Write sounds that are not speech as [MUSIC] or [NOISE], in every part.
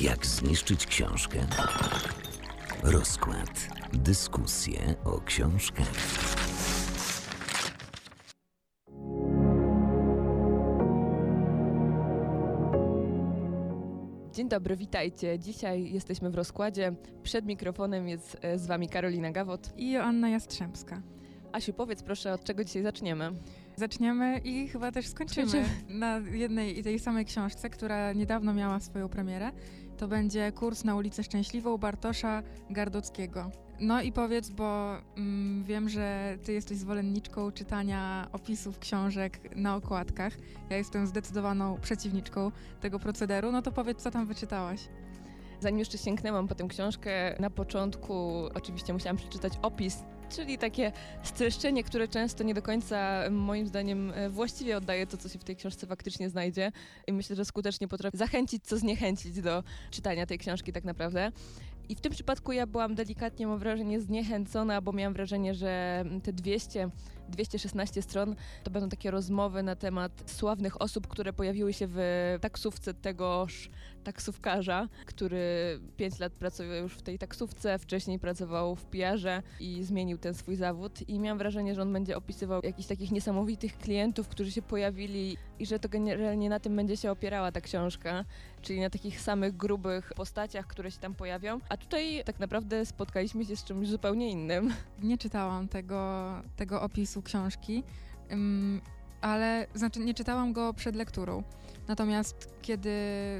Jak zniszczyć książkę? Rozkład. Dyskusje o książkach. Dzień dobry, witajcie. Dzisiaj jesteśmy w rozkładzie. Przed mikrofonem jest e, z wami Karolina Gawot. I Joanna Jastrzębska. Asiu, powiedz proszę, od czego dzisiaj zaczniemy? Zaczniemy i chyba też skończymy na jednej i tej samej książce, która niedawno miała swoją premierę. To będzie kurs na ulicę Szczęśliwą Bartosza Gardockiego. No i powiedz, bo mm, wiem, że ty jesteś zwolenniczką czytania opisów książek na okładkach. Ja jestem zdecydowaną przeciwniczką tego procederu. No to powiedz, co tam wyczytałaś. Zanim jeszcze sięgnęłam po tę książkę, na początku oczywiście musiałam przeczytać opis, czyli takie streszczenie, które często nie do końca moim zdaniem e, właściwie oddaje to, co się w tej książce faktycznie znajdzie. I myślę, że skutecznie potrafi zachęcić, co zniechęcić do czytania tej książki tak naprawdę. I w tym przypadku ja byłam delikatnie, mam wrażenie, zniechęcona, bo miałam wrażenie, że te 200, 216 stron to będą takie rozmowy na temat sławnych osób, które pojawiły się w taksówce tegoż taksówkarza, który 5 lat pracuje już w tej taksówce, wcześniej pracował w PR-ze i zmienił ten swój zawód. I miałam wrażenie, że on będzie opisywał jakichś takich niesamowitych klientów, którzy się pojawili i że to generalnie na tym będzie się opierała ta książka, czyli na takich samych grubych postaciach, które się tam pojawią. A tutaj tak naprawdę spotkaliśmy się z czymś zupełnie innym. Nie czytałam tego, tego opisu książki, ym, ale znaczy nie czytałam go przed lekturą. Natomiast kiedy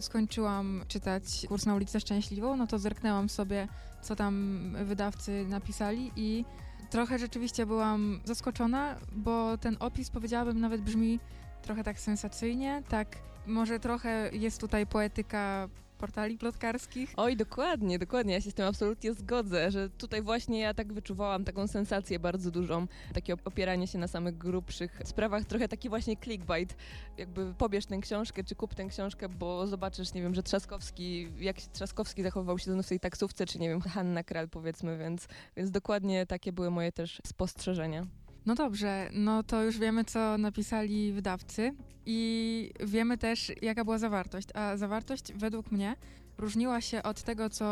skończyłam czytać kurs na ulicę Szczęśliwą, no to zerknęłam sobie, co tam wydawcy napisali i trochę rzeczywiście byłam zaskoczona, bo ten opis powiedziałabym nawet brzmi trochę tak sensacyjnie, tak może trochę jest tutaj poetyka portali plotkarskich. Oj, dokładnie, dokładnie. Ja się z tym absolutnie zgodzę, że tutaj właśnie ja tak wyczuwałam taką sensację bardzo dużą, takie opieranie się na samych grubszych sprawach, trochę taki właśnie clickbait, jakby pobierz tę książkę, czy kup tę książkę, bo zobaczysz, nie wiem, że Trzaskowski, jak Trzaskowski zachowywał się w tej taksówce, czy nie wiem, Hanna Kral powiedzmy, więc, więc dokładnie takie były moje też spostrzeżenia. No dobrze, no to już wiemy, co napisali wydawcy i wiemy też, jaka była zawartość. A zawartość według mnie różniła się od tego, co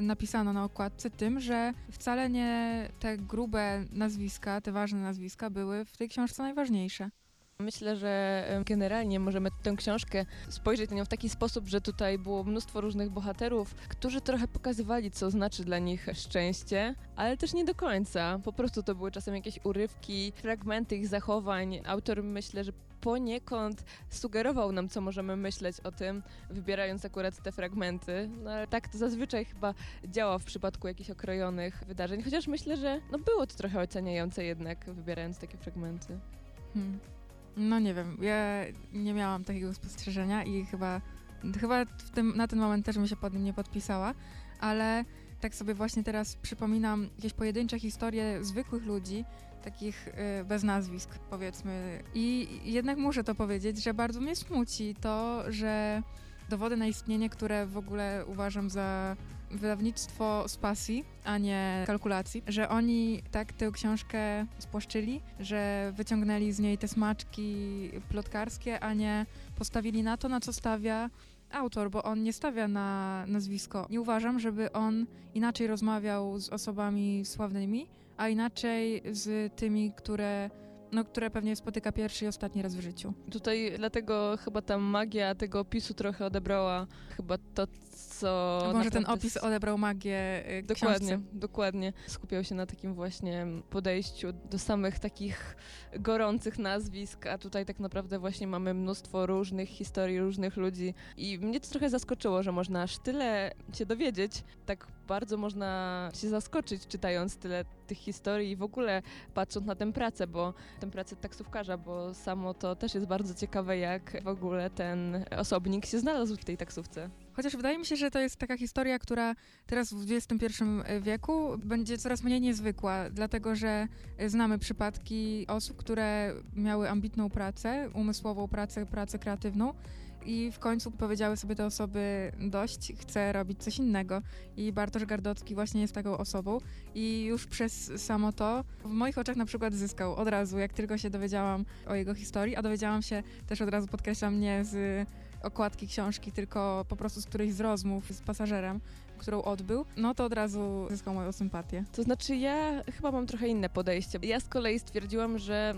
napisano na okładce, tym, że wcale nie te grube nazwiska, te ważne nazwiska były w tej książce najważniejsze. Myślę, że generalnie możemy tę książkę spojrzeć na nią w taki sposób, że tutaj było mnóstwo różnych bohaterów, którzy trochę pokazywali, co znaczy dla nich szczęście, ale też nie do końca. Po prostu to były czasem jakieś urywki, fragmenty ich zachowań. Autor myślę, że poniekąd sugerował nam, co możemy myśleć o tym, wybierając akurat te fragmenty. No ale tak to zazwyczaj chyba działa w przypadku jakichś okrojonych wydarzeń, chociaż myślę, że no było to trochę oceniające jednak, wybierając takie fragmenty. Hmm. No nie wiem, ja nie miałam takiego spostrzeżenia i chyba, chyba w tym, na ten moment też bym się pod nim nie podpisała, ale tak sobie właśnie teraz przypominam jakieś pojedyncze historie zwykłych ludzi, takich y, bez nazwisk powiedzmy. I jednak muszę to powiedzieć, że bardzo mnie smuci to, że dowody na istnienie, które w ogóle uważam za wydawnictwo z pasji, a nie kalkulacji, że oni tak tę książkę spłaszczyli, że wyciągnęli z niej te smaczki plotkarskie, a nie postawili na to, na co stawia autor, bo on nie stawia na nazwisko. Nie uważam, żeby on inaczej rozmawiał z osobami sławnymi, a inaczej z tymi, które, no, które pewnie spotyka pierwszy i ostatni raz w życiu. Tutaj dlatego chyba ta magia tego opisu trochę odebrała chyba to, co... Może ten opis odebrał magię y, Dokładnie, książce. dokładnie. Skupiał się na takim właśnie podejściu do samych takich gorących nazwisk, a tutaj tak naprawdę właśnie mamy mnóstwo różnych historii, różnych ludzi i mnie to trochę zaskoczyło, że można aż tyle się dowiedzieć, tak bardzo można się zaskoczyć czytając tyle tych historii i w ogóle patrząc na tę pracę, bo tę pracę taksówkarza, bo samo to też jest bardzo ciekawe, jak w ogóle ten osobnik się znalazł w tej taksówce. Chociaż wydaje mi się, że to jest taka historia, która teraz w XXI wieku będzie coraz mniej niezwykła, dlatego że znamy przypadki osób, które miały ambitną pracę, umysłową pracę, pracę kreatywną i w końcu powiedziały sobie te osoby dość, chcę robić coś innego. I Bartosz Gardocki właśnie jest taką osobą i już przez samo to w moich oczach na przykład zyskał od razu, jak tylko się dowiedziałam o jego historii, a dowiedziałam się też od razu, podkreślam, nie z okładki książki, tylko po prostu z którejś z rozmów z pasażerem, którą odbył, no to od razu zyskał moją sympatię. To znaczy ja chyba mam trochę inne podejście. Ja z kolei stwierdziłam, że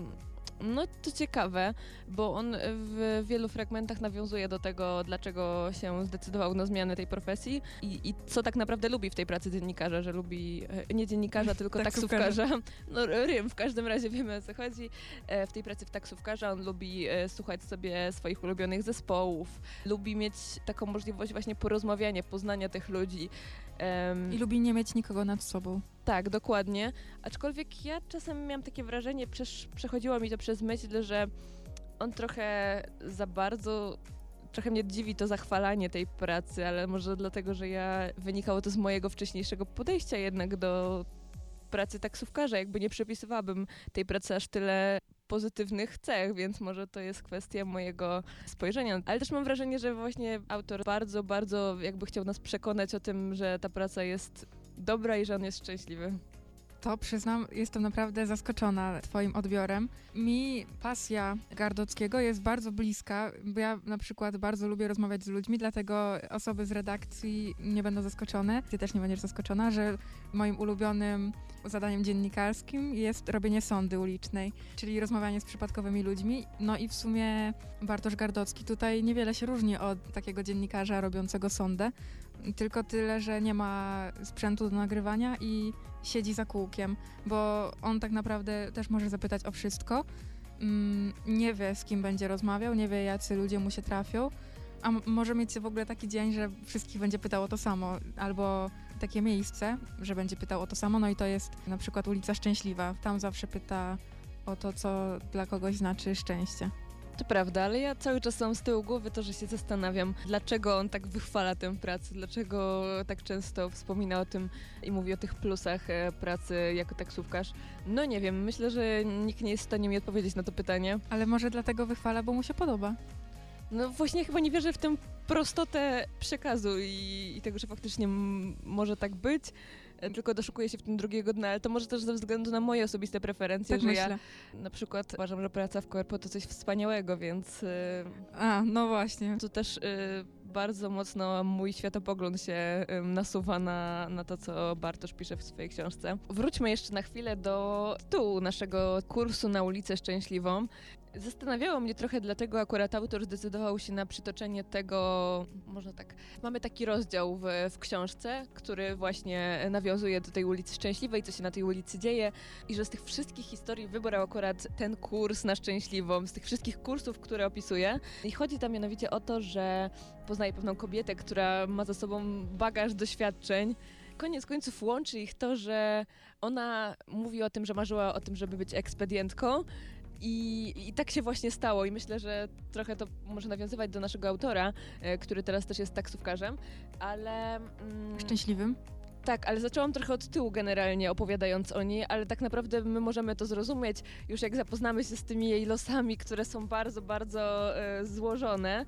no to ciekawe, bo on w wielu fragmentach nawiązuje do tego, dlaczego się zdecydował na zmianę tej profesji i, i co tak naprawdę lubi w tej pracy dziennikarza, że lubi e, nie dziennikarza, tylko [LAUGHS] Taksówkarza. No rym, w każdym razie wiemy o co chodzi. E, W tej pracy w taksówkarza on lubi e, słuchać sobie swoich ulubionych zespołów, lubi mieć taką możliwość właśnie porozmawiania, poznania tych ludzi. Em, I lubi nie mieć nikogo nad sobą. tak, dokładnie. Aczkolwiek ja czasem miałam takie wrażenie, przesz- przechodziło mi to przez myśl, że on trochę za bardzo. Trochę mnie dziwi to zachwalanie tej pracy, ale może dlatego, że ja wynikało to z mojego wcześniejszego podejścia jednak do pracy taksówkarza. Jakby nie przypisywałabym tej pracy aż tyle pozytywnych cech, więc może to jest kwestia mojego spojrzenia. Ale też mam wrażenie, że właśnie autor bardzo, bardzo jakby chciał nas przekonać o tym, że ta praca jest dobra i że on jest szczęśliwy. To przyznam, jestem naprawdę zaskoczona Twoim odbiorem. Mi pasja Gardockiego jest bardzo bliska, bo ja na przykład bardzo lubię rozmawiać z ludźmi, dlatego osoby z redakcji nie będą zaskoczone. Ty też nie będziesz zaskoczona, że moim ulubionym zadaniem dziennikarskim jest robienie sondy ulicznej, czyli rozmawianie z przypadkowymi ludźmi. No i w sumie Bartosz Gardocki tutaj niewiele się różni od takiego dziennikarza robiącego sondę, tylko tyle, że nie ma sprzętu do nagrywania i siedzi za kółkiem, bo on tak naprawdę też może zapytać o wszystko. Mm, Nie wie, z kim będzie rozmawiał, nie wie, jacy ludzie mu się trafią, a może mieć w ogóle taki dzień, że wszystkich będzie pytał o to samo, albo takie miejsce, że będzie pytał o to samo, no i to jest na przykład ulica Szczęśliwa. Tam zawsze pyta o to, co dla kogoś znaczy szczęście. To prawda, ale ja cały czas mam z tyłu głowy to, że się zastanawiam, dlaczego on tak wychwala tę pracę, dlaczego tak często wspomina o tym i mówi o tych plusach e, pracy jako taksówkarz. No nie wiem, myślę, że nikt nie jest w stanie mi odpowiedzieć na to pytanie. Ale może dlatego wychwala, bo mu się podoba. No właśnie chyba nie wierzę w tę prostotę przekazu i, i tego, że faktycznie może tak być, tylko doszukuję się w tym drugiego dna, ale to może też ze względu na moje osobiste preferencje, Tak że myślę. ja na przykład uważam, że praca w korpo to coś wspaniałego, więc... e, A, no właśnie. Tu też y, bardzo mocno mój światopogląd się nasuwa na, na to, co Bartosz pisze w swojej książce. Wróćmy jeszcze na chwilę do tytułu naszego kursu na ulicę Szczęśliwą. Zastanawiało mnie trochę, dlatego akurat autor zdecydował się na przytoczenie tego, można tak, mamy taki rozdział w, w książce, który właśnie nawiązuje do tej ulicy Szczęśliwej, co się na tej ulicy dzieje i że z tych wszystkich historii wybrał akurat ten kurs na Szczęśliwą, z tych wszystkich kursów, które opisuje. I chodzi tam mianowicie o to, że poznaje pewną kobietę, która ma za sobą bagaż doświadczeń. Koniec końców łączy ich to, że ona mówi o tym, że marzyła o tym, żeby być ekspedientką. I, I tak się właśnie stało, i myślę, że trochę to może nawiązywać do naszego autora, e, który teraz też jest taksówkarzem, ale. mm, Szczęśliwym. tak, ale zaczęłam trochę od tyłu generalnie opowiadając o niej, ale tak naprawdę my możemy to zrozumieć już jak zapoznamy się z tymi jej losami, które są bardzo, bardzo e, złożone.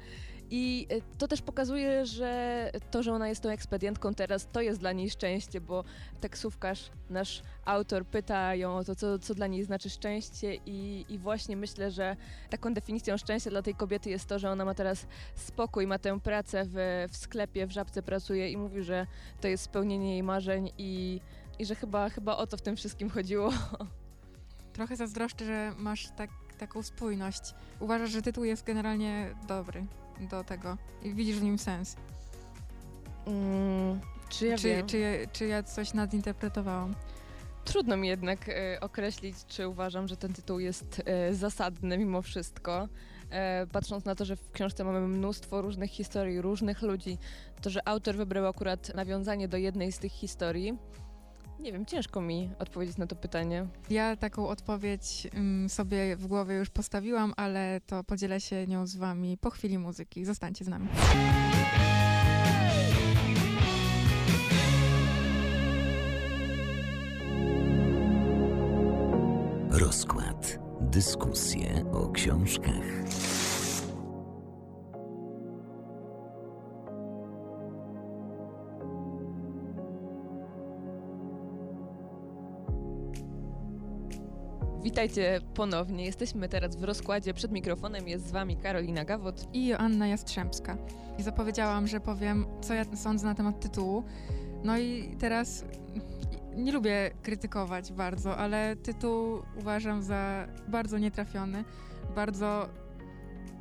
I e, to też pokazuje, że to, że ona jest tą ekspedientką teraz, to jest dla niej szczęście, bo taksówkarz, nasz autor pyta ją o to, co, co dla niej znaczy szczęście i, i właśnie myślę, że taką definicją szczęścia dla tej kobiety jest to, że ona ma teraz spokój, ma tę pracę w, w sklepie, w Żabce pracuje i mówi, że to jest spełnienie jej marzeń i, i że chyba, chyba o to w tym wszystkim chodziło. Trochę zazdroszczę, że masz tak, taką spójność. Uważasz, że tytuł jest generalnie dobry do tego i widzisz w nim sens. Mm, czy ja czy, czy, czy ja coś nadinterpretowałam? Trudno mi jednak e, określić, czy uważam, że ten tytuł jest e, zasadny mimo wszystko. E, patrząc na to, że w książce mamy mnóstwo różnych historii, różnych ludzi, to, że autor wybrał akurat nawiązanie do jednej z tych historii, nie wiem, ciężko mi odpowiedzieć na to pytanie. Ja taką odpowiedź ym, sobie w głowie już postawiłam, ale to podzielę się nią z wami po chwili muzyki. Zostańcie z nami. Rozkład. Dyskusje o książkach. Witajcie ponownie. Jesteśmy teraz w rozkładzie. Przed mikrofonem jest z wami Karolina Gawot. I Joanna Jastrzębska. I zapowiedziałam, że powiem, co ja sądzę na temat tytułu. No i teraz nie lubię krytykować bardzo, ale tytuł uważam za bardzo nietrafiony, bardzo,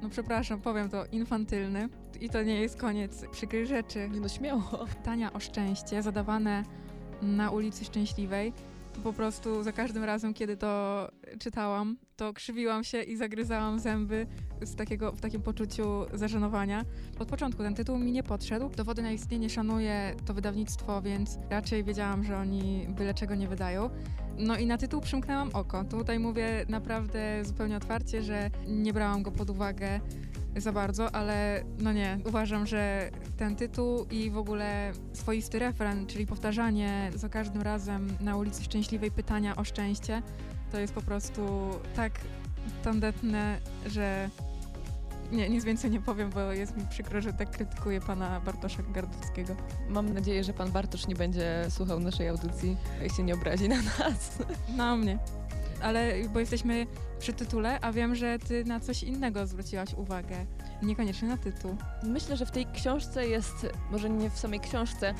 no przepraszam, powiem to, infantylny. I to nie jest koniec przykrych rzeczy. Nie no, śmiało. Pytania o szczęście zadawane na ulicy Szczęśliwej po prostu za każdym razem, kiedy to czytałam, to krzywiłam się i zagryzałam zęby z takiego, w takim poczuciu zażenowania. Od początku ten tytuł mi nie podszedł. Dowody na istnienie szanuje to wydawnictwo, więc raczej wiedziałam, że oni byle czego nie wydają. No i na tytuł przymknęłam oko. Tutaj mówię naprawdę zupełnie otwarcie, że nie brałam go pod uwagę za bardzo, ale no nie, uważam, że ten tytuł i w ogóle swoisty refren, czyli powtarzanie za każdym razem na ulicy Szczęśliwej pytania o szczęście, to jest po prostu tak tandetne, że nie, nic więcej nie powiem, bo jest mi przykro, że tak krytykuję pana Bartosza Gardowskiego. Mam nadzieję, że pan Bartosz nie będzie słuchał naszej audycji i się nie obrazi na nas. Na mnie. Ale bo jesteśmy przy tytule, a wiem, że ty na coś innego zwróciłaś uwagę. Niekoniecznie na tytuł. Myślę, że w tej książce jest, może nie w samej książce,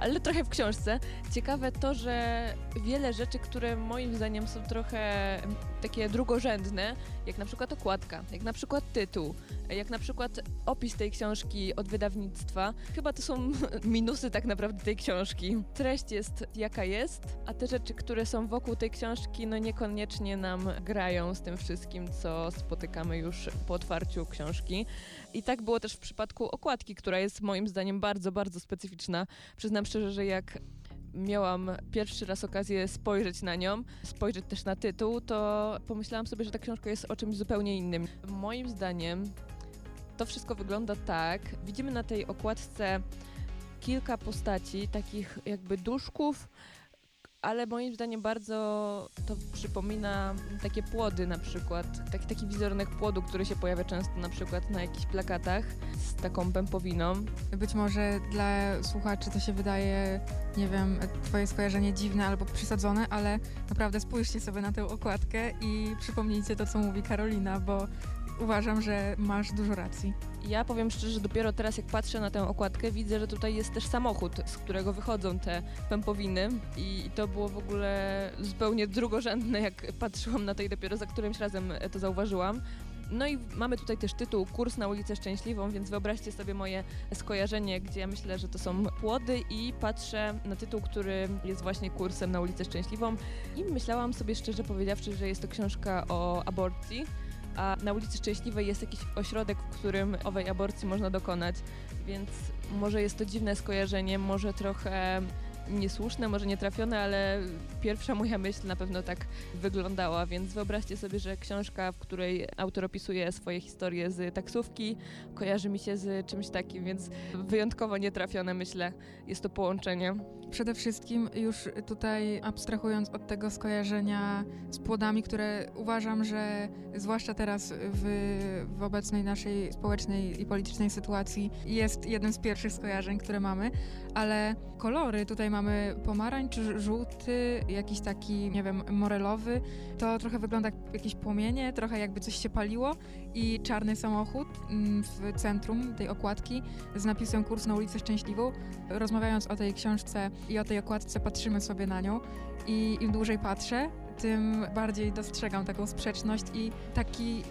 ale trochę w książce. Ciekawe to, że wiele rzeczy, które moim zdaniem są trochę takie drugorzędne, jak na przykład okładka, jak na przykład tytuł, jak na przykład opis tej książki od wydawnictwa, chyba to są [LAUGHS] minusy tak naprawdę tej książki. Treść jest jaka jest, a te rzeczy, które są wokół tej książki, no niekoniecznie nam grają z tym wszystkim, co spotykamy już po otwarciu książki. I tak było też w przypadku okładki, która jest moim zdaniem bardzo, bardzo specyficzna. Przyznam szczerze, że jak miałam pierwszy raz okazję spojrzeć na nią, spojrzeć też na tytuł, to pomyślałam sobie, że ta książka jest o czymś zupełnie innym. Moim zdaniem to wszystko wygląda tak. Widzimy na tej okładce kilka postaci, takich jakby duszków, ale moim zdaniem bardzo to przypomina takie płody na przykład, taki, taki wizerunek płodu, który się pojawia często na przykład na jakichś plakatach z taką pępowiną. Być może dla słuchaczy to się wydaje, nie wiem, twoje skojarzenie dziwne albo przesadzone, ale naprawdę spójrzcie sobie na tę okładkę i przypomnijcie to, co mówi Karolina, bo uważam, że masz dużo racji. Ja powiem szczerze, że dopiero teraz jak patrzę na tę okładkę, widzę, że tutaj jest też samochód, z którego wychodzą te pępowiny i to było w ogóle zupełnie drugorzędne, jak patrzyłam na to i dopiero za którymś razem to zauważyłam. No i mamy tutaj też tytuł Kurs na ulicę Szczęśliwą, więc wyobraźcie sobie moje skojarzenie, gdzie ja myślę, że to są płody i patrzę na tytuł, który jest właśnie kursem na ulicę Szczęśliwą i myślałam sobie szczerze powiedziawszy, że jest to książka o aborcji a na ulicy Szczęśliwej jest jakiś ośrodek, w którym owej aborcji można dokonać, więc może jest to dziwne skojarzenie, może trochę niesłuszne, może nietrafione, ale pierwsza moja myśl na pewno tak wyglądała, więc wyobraźcie sobie, że książka, w której autor opisuje swoje historie z taksówki, kojarzy mi się z czymś takim, więc wyjątkowo nietrafione myślę jest to połączenie. Przede wszystkim już tutaj abstrahując od tego skojarzenia z płodami, które uważam, że zwłaszcza teraz w, w obecnej naszej społecznej i politycznej sytuacji jest jednym z pierwszych skojarzeń, które mamy, ale kolory tutaj mamy pomarańcz, żółty, jakiś taki, nie wiem, morelowy. To trochę wygląda jak jakieś płomienie, trochę jakby coś się paliło i czarny samochód mm, w centrum tej okładki z napisem Kurs na ulicę Szczęśliwą. Rozmawiając o tej książce i o tej okładce patrzymy sobie na nią i im dłużej patrzę, tym bardziej dostrzegam taką sprzeczność i taki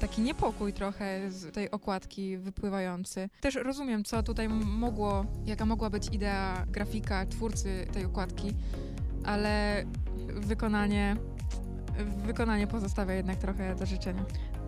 taki niepokój trochę z tej okładki wypływający. Też rozumiem, co tutaj mogło, jaka mogła być idea grafika, twórcy tej okładki, ale wykonanie, wykonanie pozostawia jednak trochę do życzenia.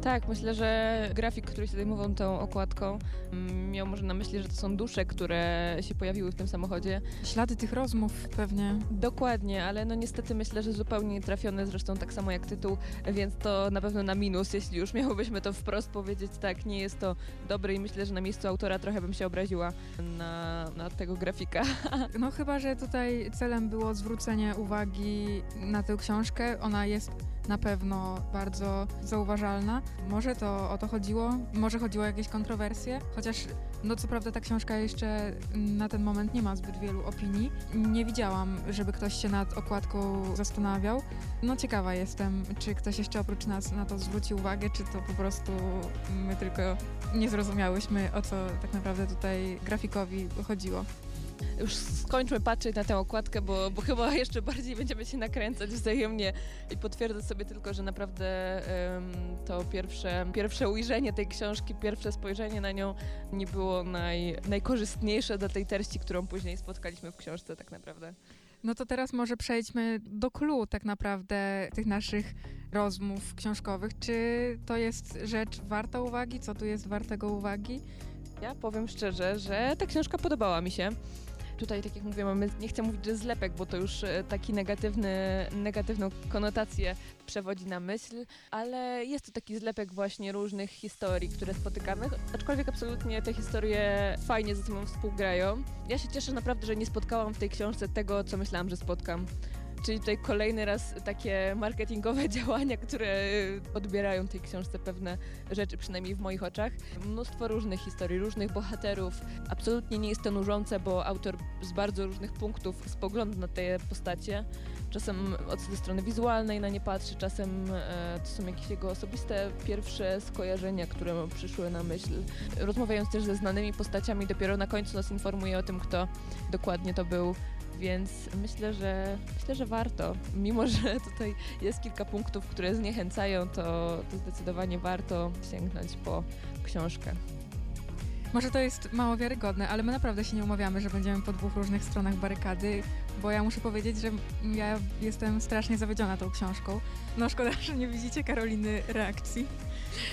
Tak, myślę, że grafik, który się zajmował tą okładką, mm, miał może na myśli, że to są dusze, które się pojawiły w tym samochodzie. Ślady tych rozmów pewnie. Dokładnie, ale no niestety myślę, że zupełnie trafione, zresztą tak samo jak tytuł, więc to na pewno na minus, jeśli już miałobyśmy to wprost powiedzieć, tak, nie jest to dobre i myślę, że na miejscu autora trochę bym się obraziła na, na tego grafika. [LAUGHS] No chyba, że tutaj celem było zwrócenie uwagi na tę książkę. Ona jest na pewno bardzo zauważalna. Może to o to chodziło, może chodziło o jakieś kontrowersje, chociaż no co prawda ta książka jeszcze na ten moment nie ma zbyt wielu opinii. Nie widziałam, żeby ktoś się nad okładką zastanawiał. No ciekawa jestem, czy ktoś jeszcze oprócz nas na to zwróci uwagę, czy to po prostu my tylko nie zrozumiałyśmy, o co tak naprawdę tutaj grafikowi chodziło. Już skończmy patrzeć na tę okładkę, bo, bo chyba [LAUGHS] jeszcze bardziej będziemy się nakręcać wzajemnie i potwierdzę sobie tylko, że naprawdę um, to pierwsze, pierwsze ujrzenie tej książki, pierwsze spojrzenie na nią nie było naj, najkorzystniejsze dla tej treści, którą później spotkaliśmy w książce tak naprawdę. No to teraz może przejdźmy do clue tak naprawdę tych naszych rozmów książkowych. Czy to jest rzecz warta uwagi? Co tu jest wartego uwagi? Ja powiem szczerze, że ta książka podobała mi się. Tutaj, tak jak mówię, mamy, nie chcę mówić, że zlepek, bo to już e, taki negatywny, negatywną konotację przewodzi na myśl, ale jest to taki zlepek właśnie różnych historii, które spotykamy, aczkolwiek absolutnie te historie fajnie ze sobą współgrają. Ja się cieszę naprawdę, że nie spotkałam w tej książce tego, co myślałam, że spotkam. Czyli tutaj kolejny raz takie marketingowe [LAUGHS] działania, które odbierają tej książce pewne rzeczy, przynajmniej w moich oczach. Mnóstwo różnych historii, różnych bohaterów. Absolutnie nie jest to nużące, bo autor z bardzo różnych punktów spogląda na te postacie. Czasem od strony wizualnej na nie patrzy, czasem e, to są jakieś jego osobiste pierwsze skojarzenia, które mu przyszły na myśl. Rozmawiając też ze znanymi postaciami, dopiero na końcu nas informuje o tym, kto dokładnie to był więc myślę, że myślę, że warto. Mimo, że [LAUGHS] tutaj jest kilka punktów, które zniechęcają, to, to zdecydowanie warto sięgnąć po książkę. Może to jest mało wiarygodne, ale my naprawdę się nie umawiamy, że będziemy po dwóch różnych stronach barykady, bo ja muszę powiedzieć, że ja jestem strasznie zawiedziona tą książką. No szkoda, [LAUGHS] że nie widzicie Karoliny reakcji.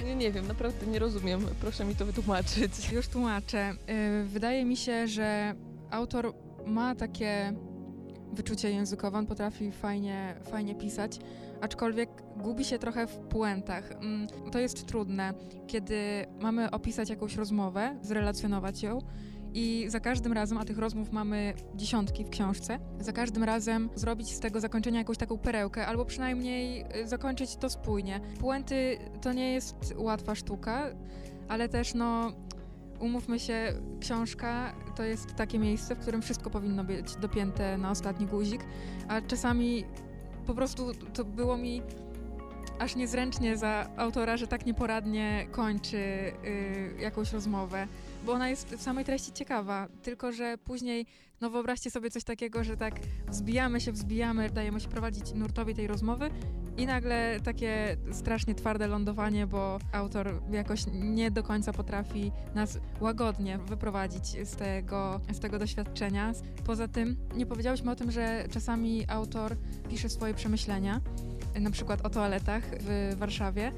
Nie, nie wiem, naprawdę nie rozumiem. Proszę mi to wytłumaczyć. Już tłumaczę. Y, wydaje mi się, że autor ma takie wyczucie językowe, on potrafi fajnie, fajnie pisać, aczkolwiek gubi się trochę w puentach. Mm, to jest trudne, kiedy mamy opisać jakąś rozmowę, zrelacjonować ją i za każdym razem, a tych rozmów mamy dziesiątki w książce, za każdym razem zrobić z tego zakończenia jakąś taką perełkę, albo przynajmniej y, zakończyć to spójnie. Puenty to nie jest łatwa sztuka, ale też no umówmy się, książka to jest takie miejsce, w którym wszystko powinno być dopięte na ostatni guzik, a czasami po prostu to było mi aż niezręcznie za autora, że tak nieporadnie kończy y, jakąś rozmowę, bo ona jest w samej treści ciekawa, tylko że później, no wyobraźcie sobie coś takiego, że tak wzbijamy się, wzbijamy, dajemy się prowadzić nurtowi tej rozmowy i nagle takie strasznie twarde lądowanie, bo autor jakoś nie do końca potrafi nas łagodnie wyprowadzić z tego, z tego doświadczenia. Poza tym nie powiedziałyśmy o tym, że czasami autor pisze swoje przemyślenia, na przykład o toaletach w Warszawie.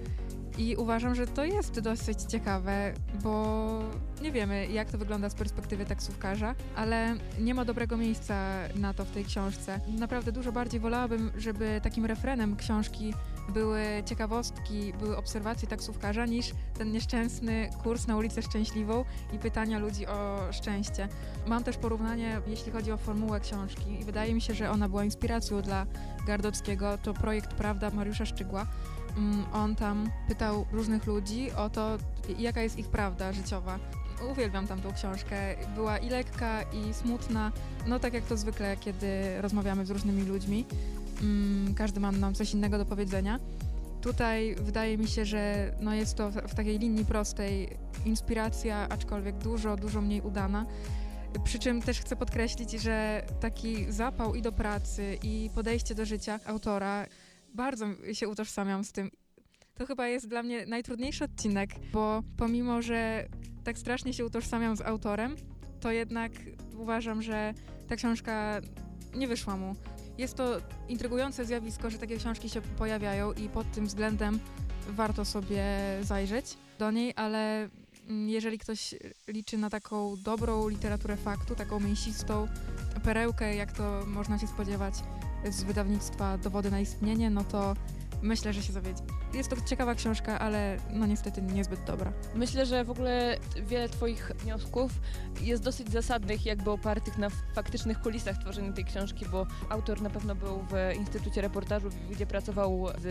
I uważam, że to jest dosyć ciekawe, bo nie wiemy, jak to wygląda z perspektywy taksówkarza, ale nie ma dobrego miejsca na to w tej książce. Naprawdę dużo bardziej wolałabym, żeby takim refrenem książki były ciekawostki, były obserwacje taksówkarza, niż ten nieszczęsny kurs na ulicę Szczęśliwą i pytania ludzi o szczęście. Mam też porównanie, jeśli chodzi o formułę książki i wydaje mi się, że ona była inspiracją dla Gardockiego. To projekt Prawda Mariusza Szczygła. Mm, on tam pytał różnych ludzi o to, jaka jest ich prawda życiowa. Uwielbiam tam tą książkę. Była i lekka, i smutna. No tak jak to zwykle, kiedy rozmawiamy z różnymi ludźmi. Mm, każdy ma nam coś innego do powiedzenia. Tutaj wydaje mi się, że no jest to w takiej linii prostej inspiracja, aczkolwiek dużo, dużo mniej udana. Przy czym też chcę podkreślić, że taki zapał i do pracy, i podejście do życia autora bardzo się utożsamiam z tym. To chyba jest dla mnie najtrudniejszy odcinek, bo pomimo, że tak strasznie się utożsamiam z autorem, to jednak uważam, że ta książka nie wyszła mu. Jest to intrygujące zjawisko, że takie książki się pojawiają i pod tym względem warto sobie zajrzeć do niej, ale mm, jeżeli ktoś liczy na taką dobrą literaturę faktu, taką mięsistą perełkę, jak to można się spodziewać z wydawnictwa Dowody na istnienie, no to myślę, że się zawiedzie. Jest to ciekawa książka, ale no niestety niezbyt dobra. Myślę, że w ogóle wiele Twoich wniosków jest dosyć zasadnych, jakby opartych na faktycznych kulisach tworzenia tej książki, bo autor na pewno był w Instytucie Reportażu, gdzie pracował z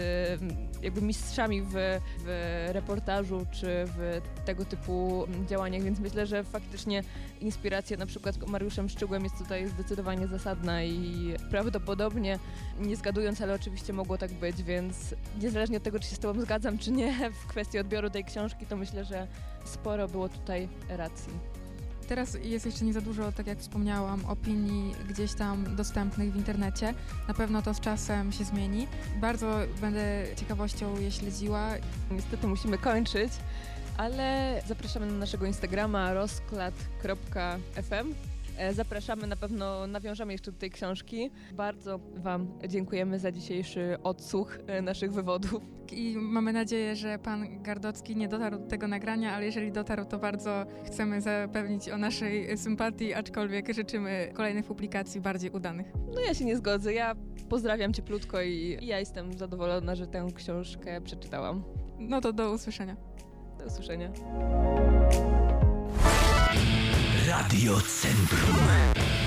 jakby mistrzami w, w reportażu czy w tego typu działaniach, więc myślę, że faktycznie inspiracja na przykład Mariuszem Szczygłem jest tutaj zdecydowanie zasadna i prawdopodobnie, nie zgadując, ale oczywiście mogło tak być, więc niezależnie od tego, czy się z Tobą zgadzam, czy nie [LAUGHS] w kwestii odbioru tej książki, to myślę, że sporo było tutaj racji. Teraz jest jeszcze nie za dużo, tak jak wspomniałam, opinii gdzieś tam dostępnych w internecie. Na pewno to z czasem się zmieni. Bardzo będę ciekawością je śledziła. Niestety musimy kończyć, ale zapraszamy na naszego Instagrama rozklad.fm. E, zapraszamy, na pewno nawiążemy jeszcze do tej książki. Bardzo Wam dziękujemy za dzisiejszy odsłuch e, naszych wywodów. I mamy nadzieję, że pan Gardocki nie dotarł do tego nagrania, ale jeżeli dotarł, to bardzo chcemy zapewnić o naszej sympatii, aczkolwiek życzymy kolejnych publikacji bardziej udanych. No ja się nie zgodzę. Ja pozdrawiam cieplutko i ja jestem zadowolona, że tę książkę przeczytałam. No to do usłyszenia. Do usłyszenia. Radio Centrum.